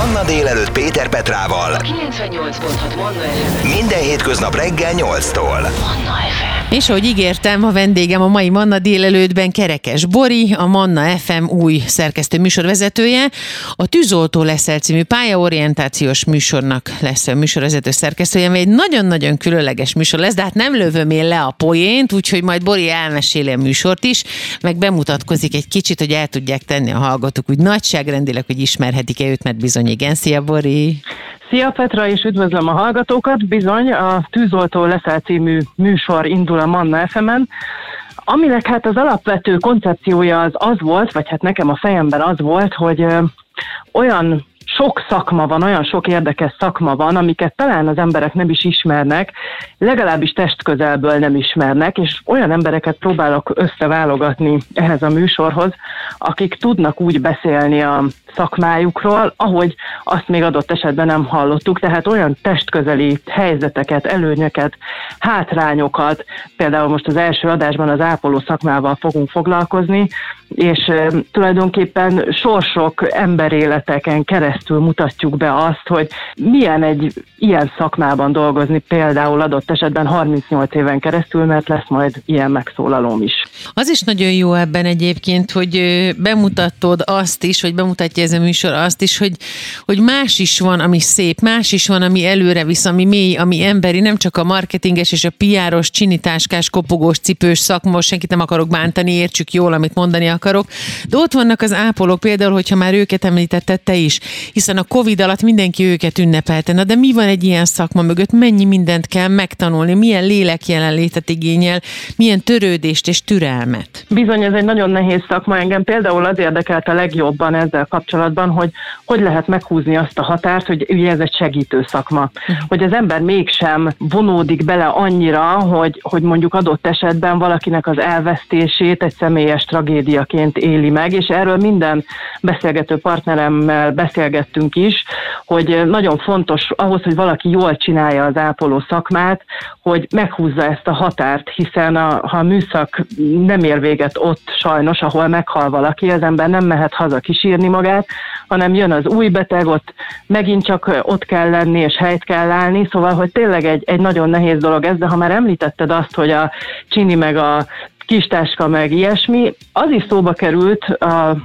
Manna délelőtt Péter Petrával. 98.6 Manna FM. Minden hétköznap reggel 8-tól. Manna FM. És ahogy ígértem, a vendégem a mai Manna délelőttben Kerekes Bori, a Manna FM új szerkesztő műsorvezetője. A Tűzoltó leszel című pályaorientációs műsornak lesz a műsorvezető szerkesztője, ami egy nagyon-nagyon különleges műsor lesz, de hát nem lövöm én le a poént, úgyhogy majd Bori elmeséli a műsort is, meg bemutatkozik egy kicsit, hogy el tudják tenni a hallgatók úgy nagyságrendileg, hogy ismerhetik-e őt, mert bizony igen. Szia, Bori! Szia Petra, és üdvözlöm a hallgatókat. Bizony, a Tűzoltó leszel című műsor indul a Manna FM-en, aminek hát az alapvető koncepciója az az volt, vagy hát nekem a fejemben az volt, hogy olyan sok szakma van, olyan sok érdekes szakma van, amiket talán az emberek nem is ismernek, legalábbis testközelből nem ismernek, és olyan embereket próbálok összeválogatni ehhez a műsorhoz, akik tudnak úgy beszélni a szakmájukról, ahogy azt még adott esetben nem hallottuk, tehát olyan testközeli helyzeteket, előnyöket, hátrányokat, például most az első adásban az ápoló szakmával fogunk foglalkozni, és e, tulajdonképpen sorsok, emberéleteken keresztül mutatjuk be azt, hogy milyen egy ilyen szakmában dolgozni, például adott esetben 38 éven keresztül, mert lesz majd ilyen megszólalóm is. Az is nagyon jó ebben egyébként, hogy bemutatod azt is, hogy bemutatja ez a műsor azt is, hogy, hogy más is van, ami szép, más is van, ami előre visz, ami mély, ami emberi, nem csak a marketinges és a piáros, csinitáskás, kopogós, cipős szakma, senkit nem akarok bántani, értsük jól, amit mondani akarok, de ott vannak az ápolók, például, hogyha már őket említetted te is, hiszen a Covid alatt mindenki őket ünnepelte. Na de mi van egy ilyen szakma mögött? Mennyi mindent kell megtanulni? Milyen lélek jelenlétet igényel? Milyen törődést és türelmet? Bizony, ez egy nagyon nehéz szakma. Engem például az érdekelt a legjobban ezzel kapcsolatban, hogy hogy lehet meghúzni azt a határt, hogy ugye ez egy segítő szakma. Hogy az ember mégsem vonódik bele annyira, hogy, hogy mondjuk adott esetben valakinek az elvesztését egy személyes tragédiaként éli meg, és erről minden beszélgető partneremmel beszélgettünk is, hogy nagyon fontos ahhoz, hogy valaki jól csinálja az ápoló szakmát, hogy meghúzza ezt a határt, hiszen a, ha a műszak nem ér véget ott sajnos, ahol meghal valaki, az ember nem mehet haza kisírni magát, hanem jön az új beteg, ott megint csak ott kell lenni, és helyt kell állni, szóval, hogy tényleg egy, egy nagyon nehéz dolog ez, de ha már említetted azt, hogy a csini meg a kistáska meg ilyesmi, az is szóba került a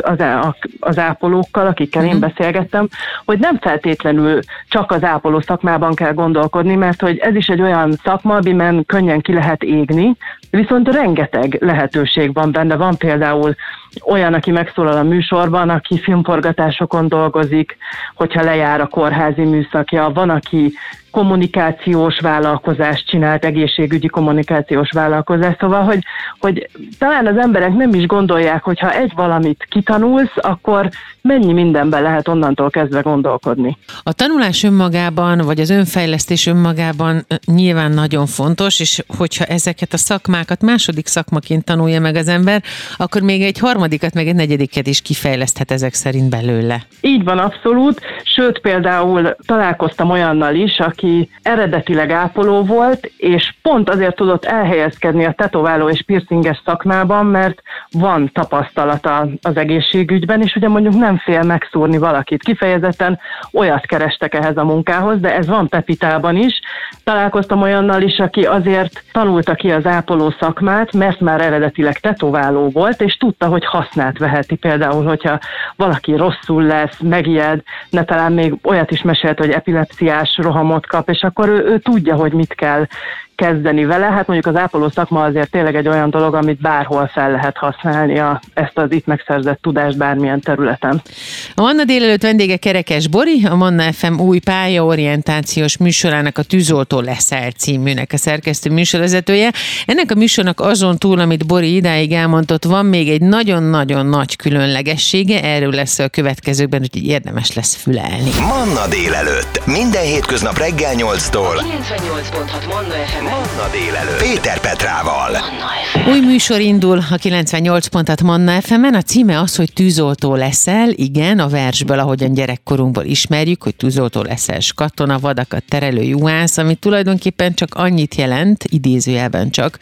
az, az ápolókkal, akikkel én beszélgettem, hogy nem feltétlenül csak az ápoló szakmában kell gondolkodni, mert hogy ez is egy olyan szakma, amiben könnyen ki lehet égni, viszont rengeteg lehetőség van benne. Van például olyan, aki megszólal a műsorban, aki filmforgatásokon dolgozik, hogyha lejár a kórházi műszakja, van, aki kommunikációs vállalkozást csinált, egészségügyi kommunikációs vállalkozást, szóval, hogy, hogy talán az emberek nem is gondolják, hogy ha egy valamit kitanulsz, akkor mennyi mindenben lehet onnantól kezdve gondolkodni. A tanulás önmagában, vagy az önfejlesztés önmagában nyilván nagyon fontos, és hogyha ezeket a szakmákat második szakmaként tanulja meg az ember, akkor még egy harmadikat, meg egy negyediket is kifejleszthet ezek szerint belőle. Így van, abszolút. Sőt, például találkoztam olyannal is, aki eredetileg ápoló volt, és pont azért tudott elhelyezkedni a tetováló és piercinges szakmában, mert van tapasztalata az egészségügyben, és ugye mondjuk nem fél megszúrni valakit. Kifejezetten olyat kerestek ehhez a munkához, de ez van Pepitában is. Találkoztam olyannal is, aki azért tanulta ki az ápoló szakmát, mert már eredetileg tetováló volt, és tudta, hogy hasznát veheti. Például, hogyha valaki rosszul lesz, megijed, ne talán még olyat is mesélt, hogy epilepsziás rohamot kap, és akkor ő, ő tudja, hogy mit kell kezdeni vele. Hát mondjuk az ápoló szakma azért tényleg egy olyan dolog, amit bárhol fel lehet használni a, ezt az itt megszerzett tudást bármilyen területen. A Manna délelőtt vendége Kerekes Bori, a Manna FM új pályaorientációs műsorának a Tűzoltó leszel címűnek a szerkesztő műsorvezetője. Ennek a műsornak azon túl, amit Bori idáig elmondott, van még egy nagyon-nagyon nagy különlegessége, erről lesz a következőkben, úgyhogy érdemes lesz fülelni. Manna délelőtt. Minden hétköznap reggel 8-tól. 98.6 Manna FM. Manna délelőtt. Péter Petrával. Új műsor indul a 98 pontat Manna fm A címe az, hogy tűzoltó leszel. Igen, a versből, ahogyan gyerekkorunkból ismerjük, hogy tűzoltó leszel, katona, vadakat terelő juhász, ami tulajdonképpen csak annyit jelent, idézőjelben csak,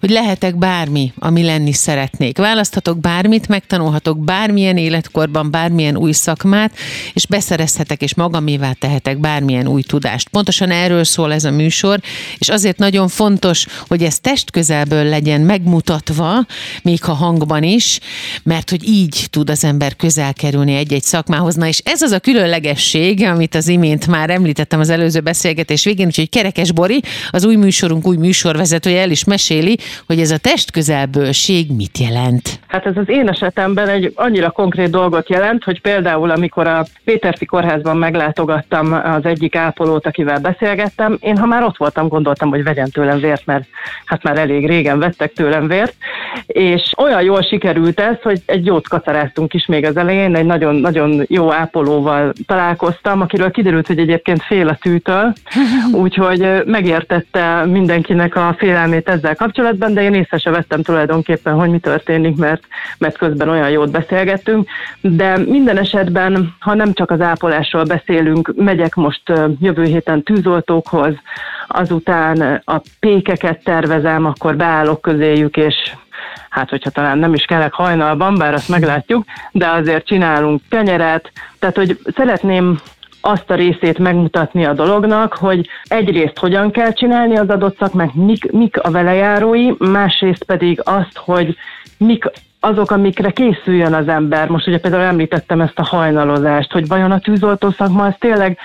hogy lehetek bármi, ami lenni szeretnék. Választhatok bármit, megtanulhatok bármilyen életkorban, bármilyen új szakmát, és beszerezhetek és magamévá tehetek bármilyen új tudást. Pontosan erről szól ez a műsor, és azért nagyon fontos, hogy ez testközelből legyen megmutatva, még ha hangban is, mert hogy így tud az ember közel kerülni egy-egy szakmához. Na és ez az a különlegesség, amit az imént már említettem az előző beszélgetés végén, úgyhogy Kerekes Bori, az új műsorunk új műsorvezetője el is meséli, hogy ez a testközelbőség mit jelent. Hát ez az én esetemben egy annyira konkrét dolgot jelent, hogy például amikor a Péterfi Kórházban meglátogattam az egyik ápolót, akivel beszélgettem, én ha már ott voltam, gondoltam, hogy vegyen tőlem vért, mert hát már elég régen vettek tőlem vért, és olyan jól sikerült ez, hogy egy jót kacaráztunk is még az elején, egy nagyon-nagyon jó ápolóval találkoztam, akiről kiderült, hogy egyébként fél a tűtől, úgyhogy megértette mindenkinek a félelmét ezzel kapcsolatban, de én észre se vettem tulajdonképpen, hogy mi történik, mert, mert közben olyan jót beszélgettünk, de minden esetben, ha nem csak az ápolásról beszélünk, megyek most jövő héten tűzoltókhoz, azután a pékeket tervezem, akkor beállok közéjük, és hát hogyha talán nem is kelek hajnalban, bár azt meglátjuk, de azért csinálunk kenyeret, tehát hogy szeretném azt a részét megmutatni a dolognak, hogy egyrészt hogyan kell csinálni az adott szakmát, mik, mik a velejárói, másrészt pedig azt, hogy mik azok, amikre készüljön az ember. Most ugye például említettem ezt a hajnalozást, hogy vajon a tűzoltó szakma az tényleg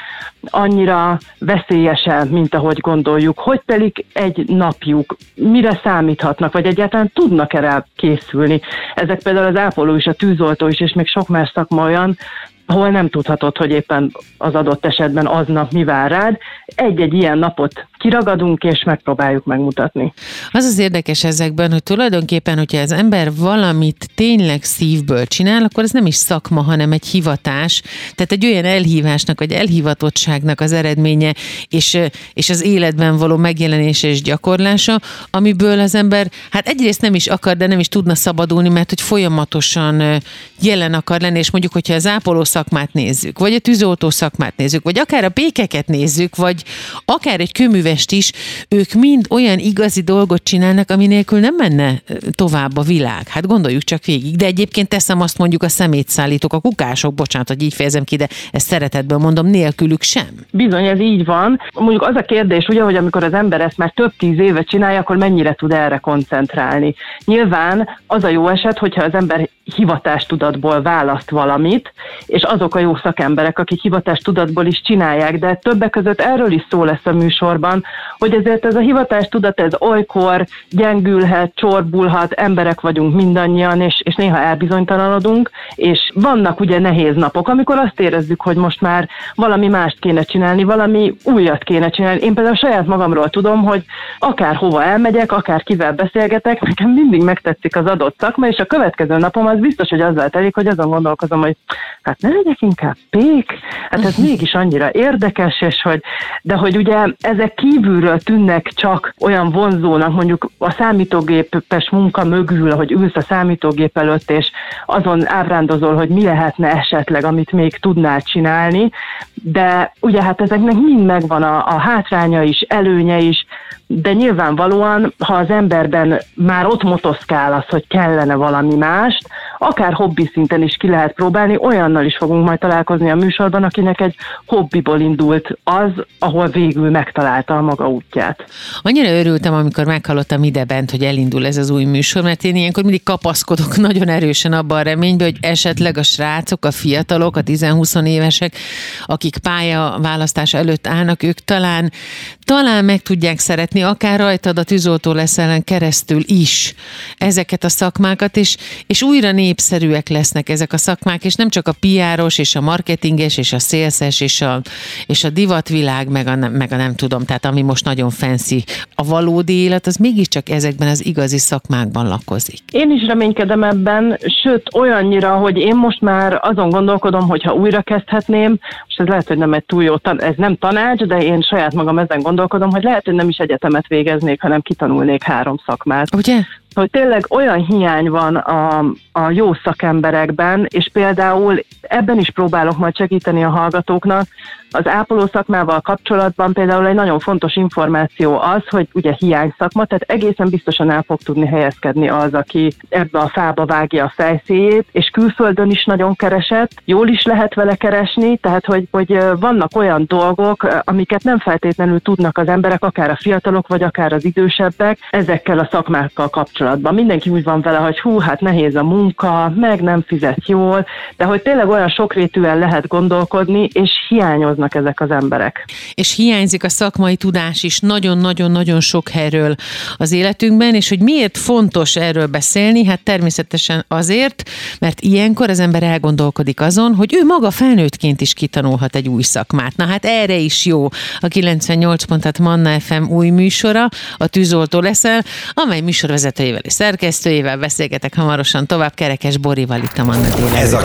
annyira veszélyese, mint ahogy gondoljuk. Hogy telik egy napjuk, mire számíthatnak, vagy egyáltalán tudnak erre készülni. Ezek például az ápoló is, a tűzoltó is, és még sok más szakma olyan, ahol nem tudhatod, hogy éppen az adott esetben aznap mi vár rád. Egy-egy ilyen napot kiragadunk, és megpróbáljuk megmutatni. Az az érdekes ezekben, hogy tulajdonképpen, hogyha az ember valamit tényleg szívből csinál, akkor ez nem is szakma, hanem egy hivatás. Tehát egy olyan elhívásnak, vagy elhivatottságnak az eredménye, és, és az életben való megjelenése és gyakorlása, amiből az ember, hát egyrészt nem is akar, de nem is tudna szabadulni, mert hogy folyamatosan jelen akar lenni, és mondjuk, hogyha az ápoló szakmát nézzük, vagy a tűzoltó szakmát nézzük, vagy akár a pékeket nézzük, vagy akár egy kőművest is, ők mind olyan igazi dolgot csinálnak, ami nélkül nem menne tovább a világ. Hát gondoljuk csak végig. De egyébként teszem azt mondjuk a szemétszállítók, a kukások, bocsánat, hogy így fejezem ki, de ezt szeretetből mondom, nélkülük sem. Bizony, ez így van. Mondjuk az a kérdés, ugye, hogy amikor az ember ezt már több tíz éve csinálja, akkor mennyire tud erre koncentrálni. Nyilván az a jó eset, hogyha az ember hivatástudatból választ valamit, és azok a jó szakemberek, akik hivatástudatból is csinálják, de többek között erről is szó lesz a műsorban, hogy ezért ez a hivatástudat, ez olykor gyengülhet, csorbulhat, emberek vagyunk mindannyian, és, és néha elbizonytalanodunk, és vannak ugye nehéz napok, amikor azt érezzük, hogy most már valami mást kéne csinálni, valami újat kéne csinálni. Én például saját magamról tudom, hogy akár hova elmegyek, akár kivel beszélgetek, nekem mindig megtetszik az adott szakma, és a következő napom az biztos, hogy azzal telik, hogy azon gondolkozom, hogy hát ne legyek inkább pék, hát ez mégis annyira érdekes, és hogy, de hogy ugye ezek kívülről tűnnek csak olyan vonzónak, mondjuk a számítógépes munka mögül, hogy ülsz a számítógép előtt, és azon ábrándozol, hogy mi lehetne esetleg, amit még tudnál csinálni, de ugye hát ezeknek mind megvan a, a hátránya is, előnye is, de nyilvánvalóan, ha az emberben már ott motoszkál az, hogy kellene valami mást, akár hobbi szinten is ki lehet próbálni, olyannal is fogunk majd találkozni a műsorban, akinek egy hobbiból indult az, ahol végül megtalálta a maga útját. Annyira örültem, amikor meghallottam ide bent, hogy elindul ez az új műsor, mert én ilyenkor mindig kapaszkodok nagyon erősen abban a reménybe, hogy esetleg a srácok, a fiatalok, a 10-20 évesek, akik pályaválasztás előtt állnak, ők talán, talán meg tudják szeretni, akár rajtad a tűzoltó leszel keresztül is ezeket a szakmákat, és, és újra népszerűek lesznek ezek a szakmák, és nem csak a piáros, és a marketinges, és a szélszes, és a, és a divatvilág, meg a, meg a nem tudom, tehát ami most nagyon fancy. A valódi élet, az mégiscsak ezekben az igazi szakmákban lakozik. Én is reménykedem ebben, sőt olyannyira, hogy én most már azon gondolkodom, hogy ha újra kezdhetném, és ez lehet, hogy nem egy túl jó, tan- ez nem tanács, de én saját magam ezen gondolkodom, hogy lehet, hogy nem is egyetem egyetemet végeznék, hanem kitanulnék három szakmát. Ugye? Hogy tényleg olyan hiány van a, a jó szakemberekben, és például ebben is próbálok majd segíteni a hallgatóknak, az ápoló szakmával kapcsolatban például egy nagyon fontos információ az, hogy ugye hiány szakma, tehát egészen biztosan el fog tudni helyezkedni az, aki ebbe a fába vágja a fejszéjét, és külföldön is nagyon keresett, jól is lehet vele keresni, tehát hogy, hogy vannak olyan dolgok, amiket nem feltétlenül tudnak az emberek, akár a fiatalok, vagy akár az idősebbek, ezekkel a szakmákkal kapcsolatban. Mindenki úgy van vele, hogy hú, hát nehéz a munka, meg nem fizet jól, de hogy tényleg olyan sokrétűen lehet gondolkodni, és hiányoznak ezek az emberek. És hiányzik a szakmai tudás is nagyon-nagyon-nagyon sok helyről az életünkben, és hogy miért fontos erről beszélni? Hát természetesen azért, mert ilyenkor az ember elgondolkodik azon, hogy ő maga felnőttként is kitanulhat egy új szakmát. Na hát erre is jó a 98 pontat Manna FM új műsora, a Tűzoltó leszel, amely műsorvezetőjével és szerkesztőjével beszélgetek hamarosan tovább Kerekes Borival itt a Manna. Ez a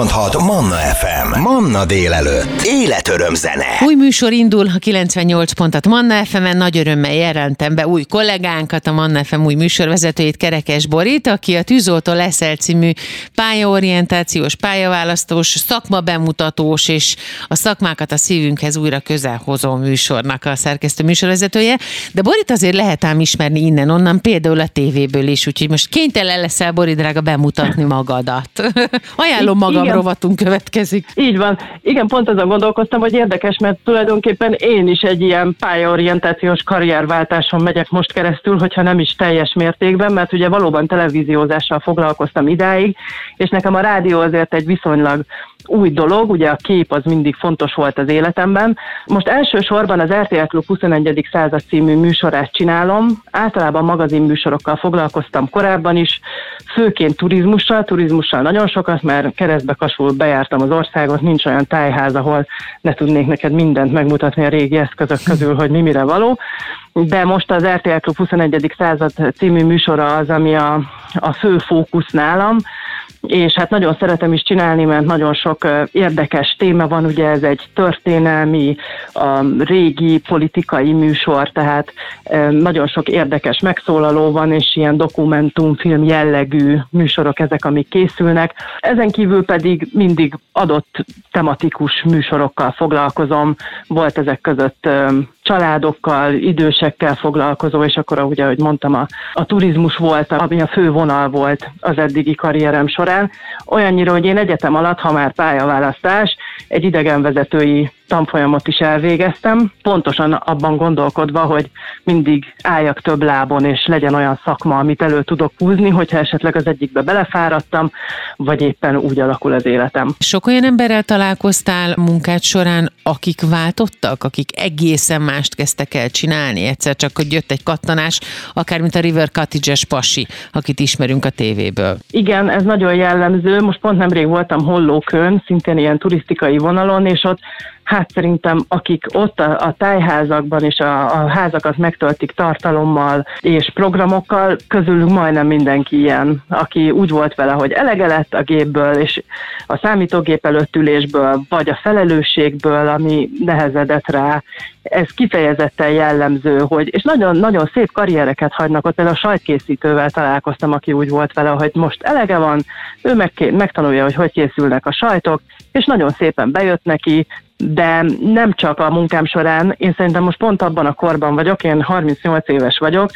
98.6 Manna FM. Manna délelőtt. Életöröm zene. Új műsor indul a 98 pontat Manna fm -en. Nagy örömmel jelentem be új kollégánkat, a Manna FM új műsorvezetőjét, Kerekes Borit, aki a Tűzoltó leszel című pályaorientációs, pályaválasztós, szakma bemutatós és a szakmákat a szívünkhez újra közel hozó műsornak a szerkesztő műsorvezetője. De Borit azért lehet ám ismerni innen-onnan, például a tévéből is, úgyhogy most kénytelen leszel, Bori drága, bemutatni magadat. Ajánlom magam Igen. rovatunk következik. Így van. Igen, pont azon gondolkoztam, hogy érdekes, mert tulajdonképpen én is egy ilyen pályaorientációs karrierváltáson megyek most keresztül, hogyha nem is teljes mértékben, mert ugye valóban televíziózással foglalkoztam idáig, és nekem a rádió azért egy viszonylag új dolog, ugye a kép az mindig fontos volt az életemben. Most elsősorban az RTL Klub 21. század című műsorát csinálom. Általában magazinműsorokkal foglalkoztam korábban is, főként turizmussal, turizmussal nagyon sokat, mert keresztbe kasul bejártam az országot, nincs olyan tájház, ahol ne tudnék neked mindent megmutatni a régi eszközök közül, hogy mi mire való. De most az RTL Klub 21. század című műsora az, ami a, a fő fókusz nálam, és hát nagyon szeretem is csinálni, mert nagyon sok érdekes téma van, ugye ez egy történelmi, régi politikai műsor, tehát nagyon sok érdekes megszólaló van, és ilyen dokumentumfilm jellegű műsorok ezek, amik készülnek. Ezen kívül pedig mindig adott tematikus műsorokkal foglalkozom, volt ezek között családokkal, idősekkel foglalkozó, és akkor ugye, ahogy mondtam, a, a turizmus volt, ami a fő vonal volt az eddigi karrierem során. Olyannyira, hogy én egyetem alatt, ha már pályaválasztás, egy idegenvezetői tanfolyamot is elvégeztem, pontosan abban gondolkodva, hogy mindig álljak több lábon, és legyen olyan szakma, amit elő tudok húzni, hogyha esetleg az egyikbe belefáradtam, vagy éppen úgy alakul az életem. Sok olyan emberrel találkoztál munkát során, akik váltottak, akik egészen mást kezdtek el csinálni, egyszer csak, hogy jött egy kattanás, akár mint a River Cottage-es pasi, akit ismerünk a tévéből. Igen, ez nagyon jellemző. Most pont nemrég voltam Hollókön, szintén ilyen turisztikai vonalon, és ott hát szerintem akik ott a, a tájházakban és a, a házakat megtöltik tartalommal és programokkal, közülünk majdnem mindenki ilyen, aki úgy volt vele, hogy elege lett a gépből és a számítógép előtt ülésből, vagy a felelősségből, ami nehezedett rá. Ez kifejezetten jellemző, hogy, és nagyon-nagyon szép karriereket hagynak ott, például a sajtkészítővel találkoztam, aki úgy volt vele, hogy most elege van, ő meg, megtanulja, hogy hogy készülnek a sajtok, és nagyon szépen bejött neki, de nem csak a munkám során, én szerintem most pont abban a korban vagyok, én 38 éves vagyok,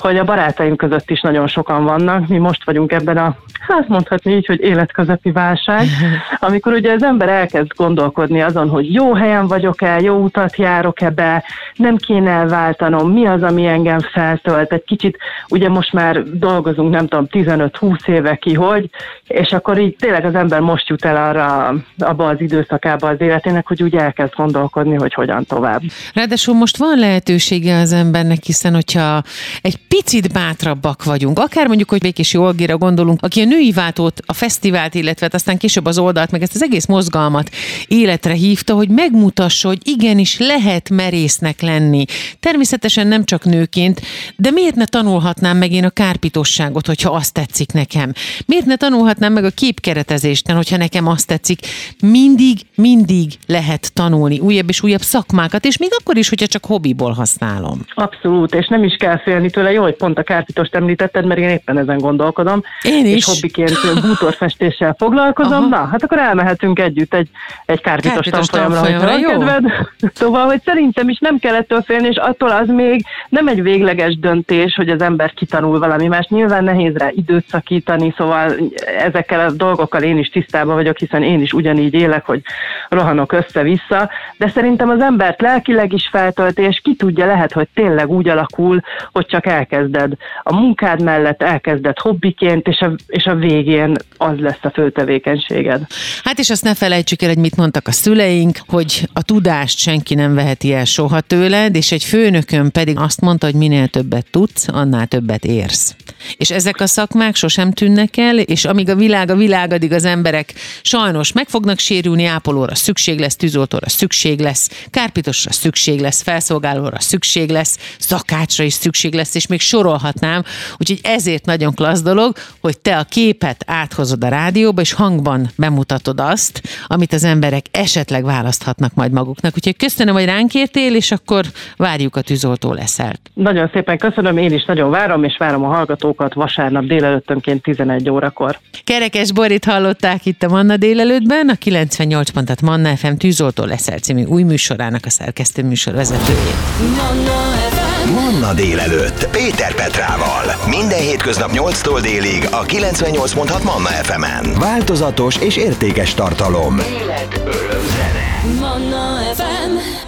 hogy a barátaim között is nagyon sokan vannak. Mi most vagyunk ebben a, hát mondhatni így, hogy életközepi válság, amikor ugye az ember elkezd gondolkodni azon, hogy jó helyen vagyok-e, jó utat járok-e be, nem kéne elváltanom, mi az, ami engem feltölt. Egy kicsit, ugye most már dolgozunk, nem tudom, 15-20 éve ki, hogy, és akkor így tényleg az ember most jut el arra, abba az időszakába az életének, hogy úgy elkezd gondolkodni, hogy hogyan tovább. Ráadásul most van lehetősége az embernek, hiszen hogyha egy picit bátrabbak vagyunk. Akár mondjuk, hogy Békési Olgira gondolunk, aki a női váltót, a fesztivált, illetve hát aztán később az oldalt, meg ezt az egész mozgalmat életre hívta, hogy megmutassa, hogy igenis lehet merésznek lenni. Természetesen nem csak nőként, de miért ne tanulhatnám meg én a kárpitosságot, hogyha azt tetszik nekem? Miért ne tanulhatnám meg a képkeretezést, hogyha nekem azt tetszik? Mindig, mindig lehet tanulni újabb és újabb szakmákat, és még akkor is, hogyha csak hobbiból használom. Abszolút, és nem is kell félni tőle. Jó, hogy pont a kárpitost említetted, mert én éppen ezen gondolkodom. Én is. És hobbiként bútorfestéssel foglalkozom. Aha. Na, hát akkor elmehetünk együtt egy, egy kárpitos, Kárpitos tanfolyamra, tanfolyamra, jó. kedved. Szóval, hogy szerintem is nem kell ettől félni, és attól az még nem egy végleges döntés, hogy az ember kitanul valami más. Nyilván nehéz rá időt szakítani, szóval ezekkel a dolgokkal én is tisztában vagyok, hiszen én is ugyanígy élek, hogy rohanok össze-vissza, de szerintem az embert lelkileg is feltölti, és ki tudja, lehet, hogy tényleg úgy alakul, hogy csak elkezded a munkád mellett, elkezded hobbiként, és a, és a végén az lesz a fő tevékenységed. Hát és azt ne felejtsük el, hogy mit mondtak a szüleink, hogy a tudást senki nem veheti el soha tőled, és egy főnökön pedig azt mondta, hogy minél többet tudsz, annál többet érsz. És ezek a szakmák sosem tűnnek el, és amíg a világ a világ, addig az emberek sajnos meg fognak sérülni, ápolóra szükség lesz, tűzoltóra szükség lesz, kárpitosra szükség lesz, felszolgálóra szükség lesz, szakácsra is szükség lesz, és még sorolhatnám. Úgyhogy ezért nagyon klassz dolog, hogy te a képet áthozod a rádióba, és hangban bemutatod azt, amit az emberek esetleg választhatnak majd maguknak. Úgyhogy köszönöm, hogy ránk értél, és akkor várjuk a tűzoltó leszelt. Nagyon szépen köszönöm, én is nagyon várom, és várom a hallgatókat vasárnap délelőttönként 11 órakor. Kerekes Borit hallották itt a Manna délelőttben, a 98 pontat Manna FM tűzoltó leszel című új műsorának a szerkesztő műsorvezetőjét. Manna délelőtt Péter Petrával. Minden hétköznap 8-tól délig a 98.6 Manna FM-en. Változatos és értékes tartalom. Élet, öröm, zene. Manna FM